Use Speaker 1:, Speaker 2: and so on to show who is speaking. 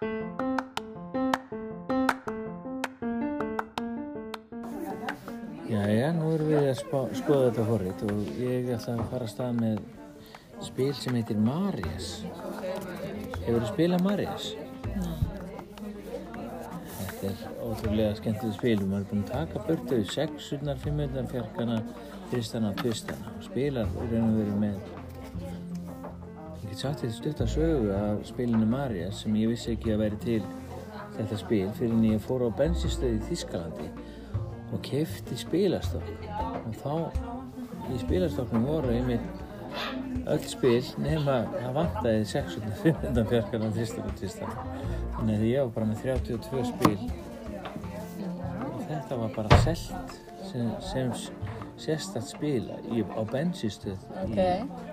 Speaker 1: Jæja, nú erum við að spá, skoða þetta forrið og ég ætla að fara að stað með spil sem heitir Marias. Hefur þið spilað Marias? Þetta er ótrúlega skemmtileg spil og maður er búinn að taka börtu sexurnar, fimmurnar, fjarkana, þristana, tvistana og spilar í raun og veru með Ég get sagt þetta stutt að sögu af spilinu Marias sem ég vissi ekki að væri til þetta spil fyrir en ég fór á bensinstöði í Þískalandi og kefti spilastokk. Og þá í spilastokknum voru einmitt öll spil nema 615 fjarkarnar tristar og tristar þannig að ég var bara með 32 spil. Og þetta var bara selt sem, sem sérstætt spila í, á bensinstöð
Speaker 2: Ok.
Speaker 1: í